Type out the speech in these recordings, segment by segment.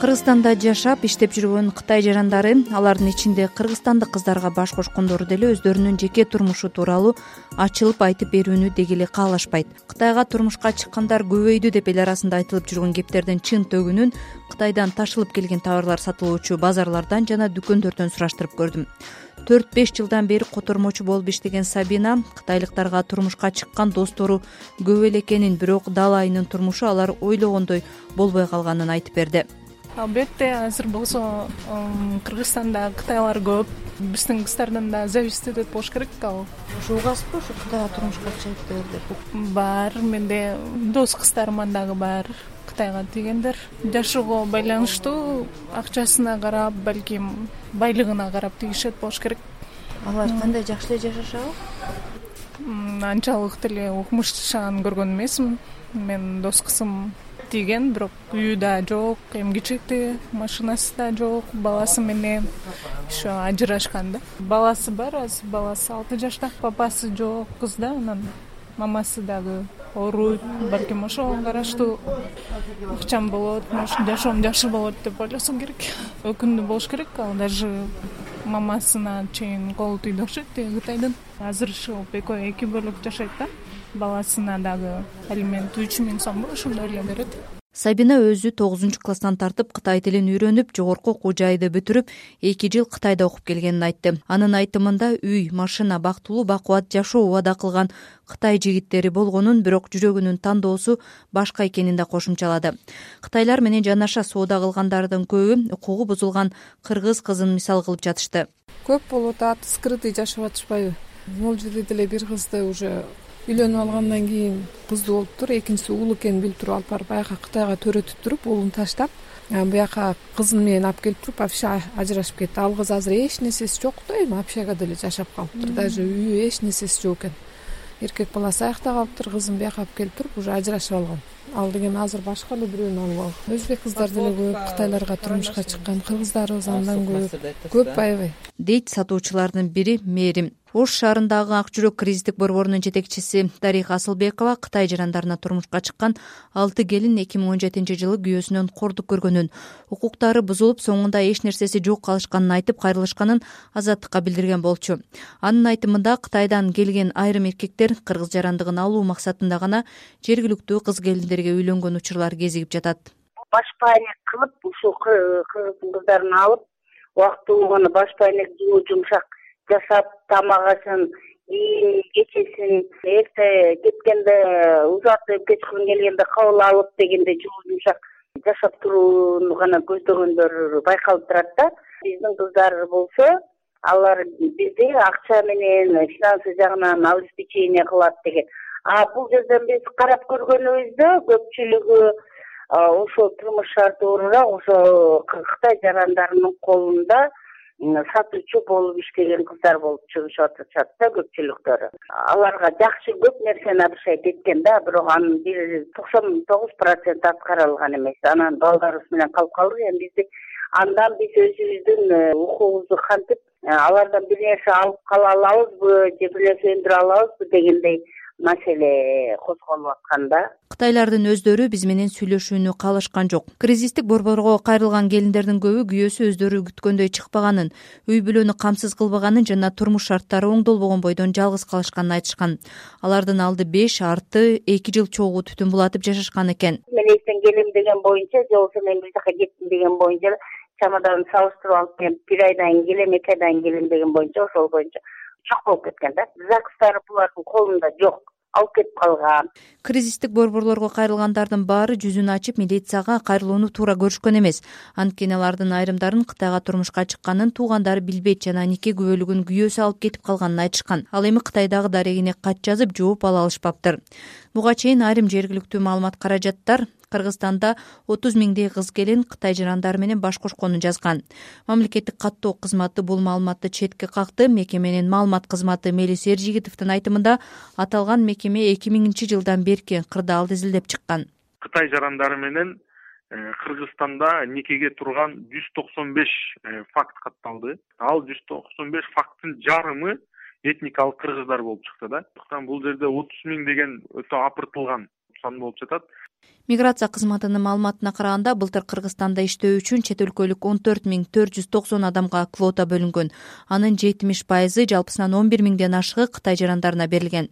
кыргызстанда жашап иштеп жүргөн кытай жарандары алардын ичинде кыргызстандык кыздарга баш кошкондору деле өздөрүнүн жеке турмушу тууралуу ачылып айтып берүүнү деги эле каалашпайт. Кытайга турмушка чыккандар көбөйдү деп эл арасында айтылып жүргөн кептердин чын төгүнүн кытайдан ташылып келген товарлар сатылуучу базарлардан жана дүкөндөрдөн сураштырып көрдүм. Төрт беш жылдан бери котормочу болуп иштеген сабина кытайлыктарга турмушка чыккан достору көп эле экенин бирок дал айынын турмушу алар ойлогондой болбой калганын айтып берди албетте азыр болсо кыргызстанда кытайлар көп. Биздин кыздардан да зависит этет болуш керек ал ошо угасызбы ушу кытайга турмушка чыгыптыр деп. Бар менде дос кыздарыман дагы бар кытайга тийгендер жашоого байланыштуу акчасына карап балким байлыгына карап тийишет болуш керек. Алар кандай жакшы эле жашашабы? Анчалык деле укмуш жашаганын көргөн эмесмин. Менин дос кызым тийген бирок үйү да жок эми кичиктүү машинасы да жок баласы менен еще ажырашкан да. Баласы бар азыр баласы алты жашта папасы жок кыз да анан мамасы дагы ооруйт балким ошого караштуу акчам болот может жашоом жакшы болот деп ойлосо керек. Өкүндүү болуш керек ал даже мамасына чейин колу тийди окшойт тиги кытайдын азыр ушул экөө эки бөлөк жашайт да баласына дагы алимент үч миң сомго ошондой эле берет. Сабина өзү тогузунчу класстан тартып кытай тилин үйрөнүп жогорку окуу жайды бүтүрүп эки жыл кытайда окуп келгенин айтты. Анын айтымында үй машина бактылуу бакубат жашоо убада кылган кытай жигиттери болгонун бирок жүрөгүнүн тандоосу башка экенин да кошумчалады. Кытайлар менен жанаша соода кылгандардын көбү укугу бузулган кыргыз кызын мисал кылып жатышты. Көп болуп атат скрытый жашап атышпайбы могул жерде деле бир кызды уже үйлөнүп алгандан кийин кыздуу болуптур экинчиси уул экенин билип туруп алып барып баяка кытайга төрөтүп туруп уулун таштап буяка кызын менен алып келип туруп вообще ажырашып кетти. Ал кыз азыр эч нерсеси жок да эми общагада эле жашап калыптыр даже үйү эч нерсеси жок экен. Эркек баласы аякта калыптыр кызын бияка алып келип туруп уже ажырашып алган. Ал деген азыр башка эле бирөөнү алып алган. Өзбек кыздар деле көп кытайларга турмушка чыккан кыргыздарыбыз андан көп көп аябай. Дейт сатуучулардын бири мээрим ош шаарындагы ак жүрөк кризистик борборунун жетекчиси дарига асылбекова кытай жарандарына турмушка чыккан алты келин эки миң он жетинчи жылы күйөөсүнөн кордук көргөнүн укуктары бузулуп соңунда эч нерсеси жок калышканын айтып кайрылышканын азаттыкка билдирген болчу. Анын айтымында кытайдан келген айрым эркектер кыргыз жарандыгын алуу максатында гана жергиликтүү кыз келиндерге үйлөнгөн учурлар кезигип жатат. Баш кылып ушул кыргыздын кыздарын алып убактылуу гана пайнек жылуу жумшак жасап тамак ашын кийин кечесин эрте кеткенде узатып кечкурун келгенде кабыл алып дегендей жылуу жумшак жашап турууну гана көздөгөндөр байкалып турат да. Биздин кыздар болсо алар бизди акча менен финансы жагынан обеспечение кылат деген. А бул жерден биз карап көргөнүбүздө көпчүлүгү ошол турмуш шарты оорураак ошо кытай жарандарынын колунда сатуучу болуп иштеген кыздар болуп чыгышып атышат да көпчүлүктөрү. Аларга жакшы көп нерсени обещать эткен да бирок анын бир токсон тогуз проценти аткара алган эмес. Анан балдарыбыз менен калып калдык эми бизди андан биз өзүбүздүн э, укугубузду кантип э, алардан бир нерсе алып кала алабызбы же бир нерсе өндүрө алабызбы дегендей маселе козголуп аткан да кытайлардын өздөрү биз менен сүйлөшүүнү каалашкан жок. Кризистик борборго кайрылган келиндердин көбү күйөөсү өздөрү күткөндөй чыкпаганын үй бүлөнү камсыз кылбаганын жана турмуш шарттары оңдолбогон бойдон жалгыз калышканын айтышкан. Алардын алды беш арты эки жыл чогуу түтүн булатып жашашкан экен. Мен эртең келем деген боюнча же болбосо мен бир жака кеттим деген боюнча чемоданымды салыштырып алып мен бир айдан кийин келем эки айдан кийин келем деген боюнча ошол боюнча жок болуп кеткен да. Загстары булардын колунда жок алып кетип калган. Кризистик борборлорго кайрылгандардын баары жүзүн ачып милицияга кайрылууну туура көрүшкөн эмес. Анткени алардын айрымдарын кытайга турмушка чыкканын туугандары билбейт жана нике күбөлүгүн күйөөсү алып кетип калганын айтышкан. Ал эми кытайдагы дарегине кат жазып жооп ала алышпаптыр. Буга чейин айрым жергиликтүү маалымат каражаттар кыргызстанда отуз миңдей кыз келин кытай жарандары менен баш кошконун жазган. Мамлекеттик каттоо кызматы бул маалыматты четке какты мекеменин маалымат кызматы мелис эржигитовдун айтымында аталган мекеме эки миңинчи жылдан берки кырдаалды изилдеп чыккан. Кытай жарандары менен э, кыргызстанда никеге турган жүз токсон беш э, факт катталды. Ал жүз токсон беш факттын жарымы этникалык кыргыздар болуп чыкты да. Андыктан бул жерде отуз миң деген өтө апыртылган сан болуп жатат миграция кызматынын маалыматына караганда былтыр кыргызстанда иштөө үчүн чет өлкөлүк он төрт миң төрт жүз токсон адамга квота бөлүнгөн. Анын жетимиш пайызы жалпысынан он бир миңден ашыгы кытай жарандарына берилген.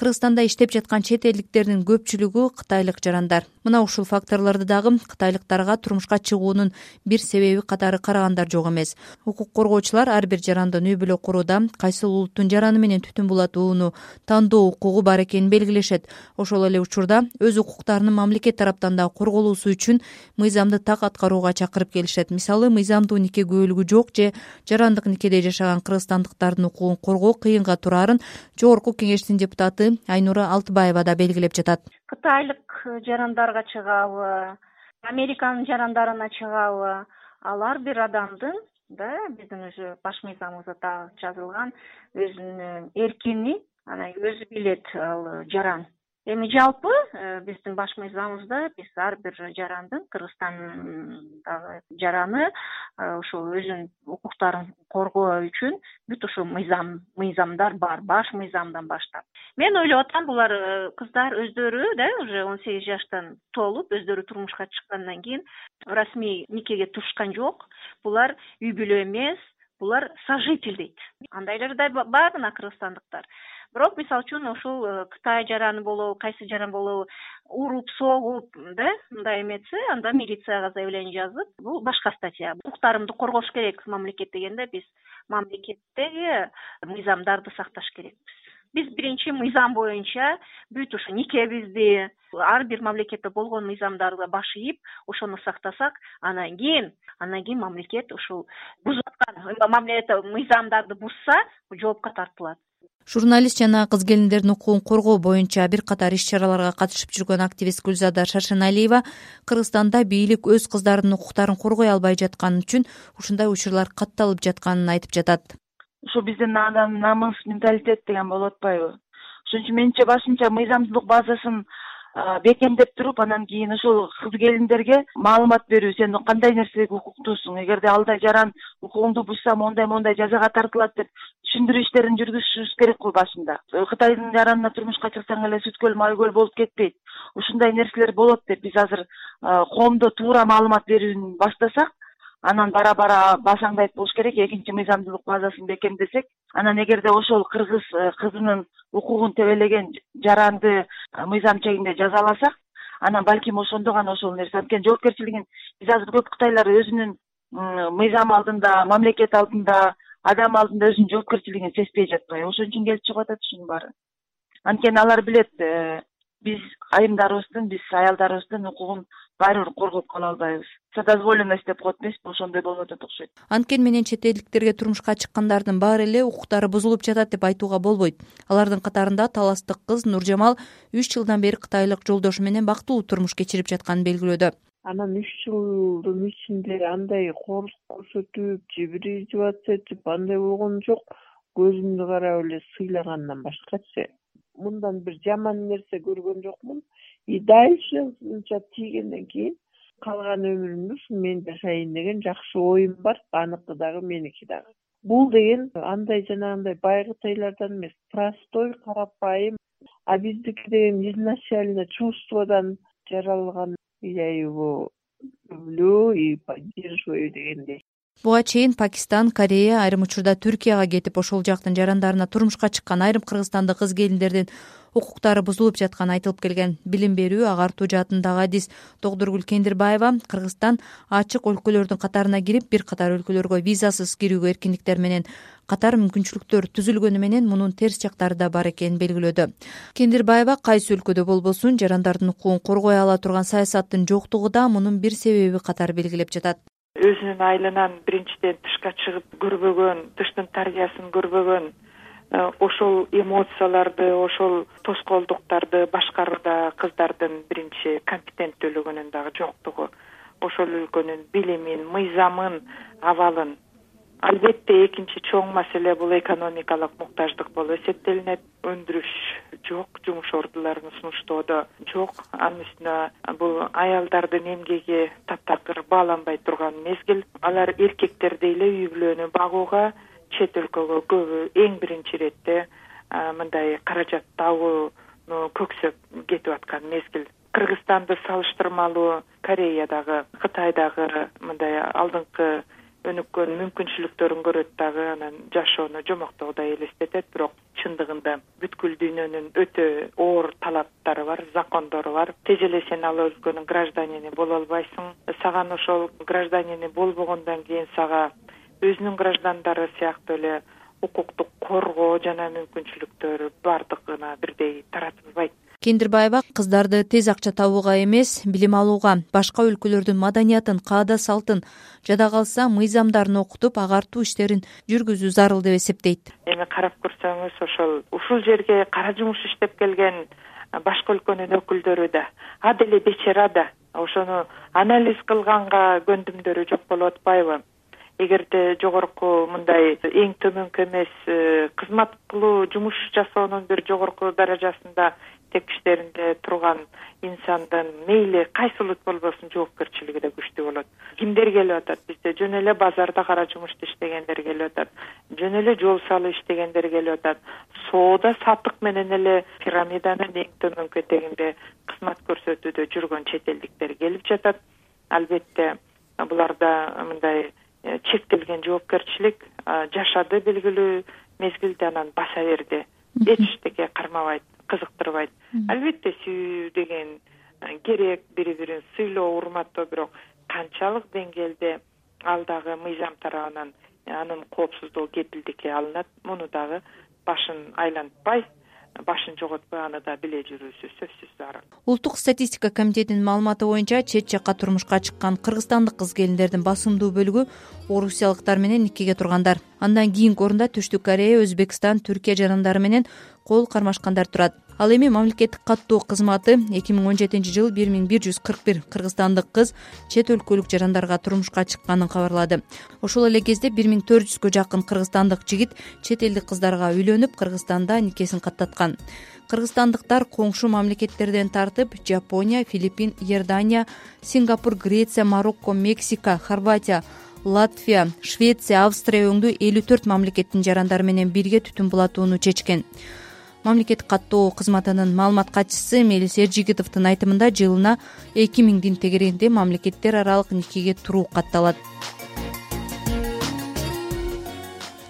Кыргызстанда иштеп жаткан чет элдиктердин көпчүлүгү кытайлык жарандар. Мына ушул факторлорду дагы кытайлыктарга турмушка чыгуунун бир себеби катары карагандар жок эмес. Укук коргоочулар ар бир жарандын үй бүлө курууда кайсыл улуттун жараны менен түтүн булат ууну тандоо укугу бар экенин белгилешет. Ошол эле учурда өз укуктарынын мамлекет тараптан дагы корголуусу үчүн мыйзамды так аткарууга чакырып келишет. Мисалы мыйзамдуу нике күбөлүгү жок же жарандык никеде жашаган кыргызстандыктардын укугун коргоо кыйынга турарын жогорку кеңештин депутаты айнура алтыбаева да белгилеп жатат. Кытайлык жарандарга чыгабы американын жарандарына чыгабы ал ар бир адамдын да биздин уже баш мыйзамыбызда дагы жазылган өзүнүн эркини анан өзү билет ал жаран эми жалпы э, биздин баш мыйзамыбызда биз ар бир жарандын кыргызстандагы жараны э, ушул өзүнүн укуктарын коргоо үчүн бүт ушул мыйзам мыйзамдар бар баш мыйзамдан баштап. Мен ойлоп атам булар э, кыздар өздөрү да уже он сегиз жаштан толуп өздөрү турмушка чыккандан кийин расмий никеге турушкан жок. Булар үй бүлө эмес булар сожитель дейт. Андайлар да бар мына кыргызстандыктар бирок мисалы үчүн ушул э, кытай жараны болобу кайсы жаран болобу уруп согуп да мындай эметсе анда милицияга заявление жазып бул башка статья. Укуктарымды коргош керек мамлекет дегенде биз мамлекеттеги мыйзамдарды сакташ керекпиз. Биз биринчи мыйзам боюнча бүт ушу никебизди ар бир мамлекетте болгон мыйзамдарды баш ийип ошону сактасак анан кийин андан кийин мамлекет ушул бузуп аткан мыйзамдарды бузса жоопко тартылат журналист жана кыз келиндердин укугун коргоо боюнча бир катар иш чараларга катышып жүргөн активист гүлзада шаршеналиева кыргызстанда бийлик өз кыздарынын укуктарын коргой албай жатканы үчүн ушундай учурлар катталып жатканын айтып жатат. Ушу биздин анан намыс менталитет деген болуп атпайбы. Ошон үчүн менимче башынча мыйзамдуулук базасын бекемдеп туруп анан кийин ушул кыз келиндерге маалымат берүү сен кандай нерсеге укуктуусуң эгерде алда жаран укугуңду бузса моундай моундай жазага тартылат деп түшүндүрүү иштерин жүргүзүшүбүз керек го башында кытайдын жаранына турмушка чыксаң эле сүт көл май көл болуп кетпейт. Ушундай нерселер болот деп биз азыр коомдо туура маалымат берүүнү баштасак анан бара бара башаңдайт болуш керек экинчи мыйзамдуулук базасын бекемдесек анан эгерде ошол кыргыз э, кызынын укугун тебелеген жаранды э, мыйзам чегинде жазаласак анан балким ошондо гана ошол нерсе анткени жоопкерчилигин биз азыр көп кытайлар өзүнүн мыйзам алдында мамлекет алдында адам алдында өзүнүн жоопкерчилигин сезбей жатпайбы ошон үчүн келип чыгып атат ушунун баары. Анткени алар билет э, биз айымдарыбыздын биз аялдарыбыздын укугун баары бир коргоп кала албайбыз. Вседозволенность деп коет эмеспи ошондой болуп атат окшойт. Анткени менен чет элдиктерге турмушка чыккандардын баары эле укуктары бузулуп жатат деп айтууга болбойт. Алардын катарында таластык кыз нуржамал үч жылдан бери кытайлык жолдошу менен бактылуу турмуш кечирип жатканын белгилөөдө. Анан үч жылдын ичинде андай коорлук көрсөтүп же бир издеваться этип андай болгон жок көзүмдү карап эле сыйлагандан башкачы мындан бир жаман нерсе көргөн жокмун и дальше ушунча тийгенден кийин калган өмүрүмдү ушу мен жашайын деген жакшы оюм бар аныкы дагы меники дагы бул деген андай жанагындай бай кытайлардан эмес простой карапайым а биздики деген изначально чувстводон жаралган я его люблю и поддерживаю дегендей. Буга чейин пакистан корея айрым учурда түркияга кетип ошол жактын жарандарына турмушка чыккан айрым кыргызстандык кыз келиндердин укуктары бузулуп жатканы айтылып келген билим берүү агартуу жаатындагы адис тогдургүл кендирбаева кыргызстан ачык өлкөлөрдүн катарына кирип бир катар өлкөлөргө визасыз кирүүгө эркиндиктер менен катар мүмкүнчүлүктөр түзүлгөнү менен мунун терс жактары да бар экенин белгилөөдө. Кендирбаева кайсы өлкөдө болбосун жарандардын укугун коргой ала турган саясаттын жоктугу да мунун бир себеби катары белгилеп жатат. Өзүнүн айылынан биринчиден тышка чыгып көрбөгөн тыштын тарбиясын көрбөгөн ошол эмоцияларды ошол тоскоолдуктарды башкарууда кыздардын биринчи компетенттүүлүгүнүн дагы жоктугу. Ошол өлкөнүн билимин мыйзамын абалын. Албетте экинчи чоң маселе бул экономикалык муктаждык болуп эсептелинет. Өндүрүш жок жумуш ордуларын сунуштоодо жок. Анын үстүнө бул аялдардын эмгеги таптакыр бааланбай турган мезгил. Алар эркектердей эле үй бүлөнү багууга чет өлкөгө көбү эң биринчи иретте мындай каражат табууну көксөп кетип аткан мезгил. Кыргызстанды салыштырмалуу кореядагы кытайдагы мындай алдыңкы өнүккөн мүмкүнчүлүктөрүн көрөт дагы анан жашоону жомоктогудай элестетет. Бирок чындыгында бүткүл дүйнөнүн өтө оор талаптары бар закондору бар. Тез эле сен ал өлкөнүн гражданини боло албайсың. Саган ошол гражданини болбогондон кийин сага өзүнүн граждандары сыяктуу эле укуктук коргоо жана мүмкүнчүлүктөр баардыгына бирдей таратылбайт. Кендирбаева кыздарды тез акча табууга эмес билим алууга башка өлкөлөрдүн маданиятын каада салтын жада калса мыйзамдарын окутуп агартуу иштерин жүргүзүү зарыл деп эсептейт. Эми карап көрсөңүз ошол ушул жерге кара жумуш иштеп келген башка өлкөнүн өкүлдөрү да а деле бечара да ошону анализ кылганга көндүмдөрү жок болуп атпайбы эгерде жогорку мындай эң төмөнкү эмес э, кызмат кылуу жумуш жасоонун бир жогорку даражасында тепкичтеринде турган инсандын мейли кайсы улут болбосун жоопкерчилиги да күчтүү болот. Кимдер келип атат бизде? Жөн эле базарда кара жумушта иштегендер келип атат. Жөн эле жол салып иштегендер келип атат. Соода сатык менен эле пирамиданын эң төмөнкү этегинде кызмат көрсөтүүдө жүргөн чет элдиктер келип жатат. Албетте буларда мындай чектелген жоопкерчилик жашады белгилүү мезгилде анан баса берди эчтеке кармабайт кызыктырбайт. Албетте сүйүү деген э, керек бири бирин сыйлоо урматтоо бирок канчалык деңгээлде ал дагы мыйзам тарабынан анын коопсуздугу кепилдикке алынат. Муну дагы башын айлантпай башын жоготпой аны да биле жүрүүсү сөзсүз зарыл улуттук статистика комитетинин маалыматы боюнча чет жакка турмушка чыккан кыргызстандык кыз келиндердин басымдуу бөлүгү орусиялыктар менен никеге тургандар. Андан кийинки орунда түштүк корея өзбекстан түркия жарандары менен кол кармашкандар турат ал эми мамлекеттик каттоо кызматы эки миң он жетинчи жылы бир миң бир жүз кырк бир кыргызстандык кыз чет өлкөлүк жарандарга турмушка чыкканын кабарлады. Ошол эле кезде бир миң төрт жүзгө жакын кыргызстандык жигит чет элдик кыздарга үйлөнүп кыргызстанда никесин каттаткан. Кыргызстандыктар коңшу мамлекеттерден тартып жапония филиппин иордания сингапур греция марокко мексика хорватия латвия швеция австрия өңдүү элүү төрт мамлекеттин жарандары менен бирге түтүн булатууну чечкен мамлекеттик каттоо кызматынын маалымат катчысы мелис эржигитовдун айтымында жылына эки миңдин тегерегинде мамлекеттер аралык никеге туруу катталат.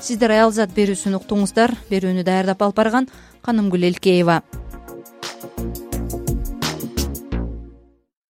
Сиздер аялзат берүүсүн уктуңуздар. Берүүнү даярдап алып барган канымгүл элкеева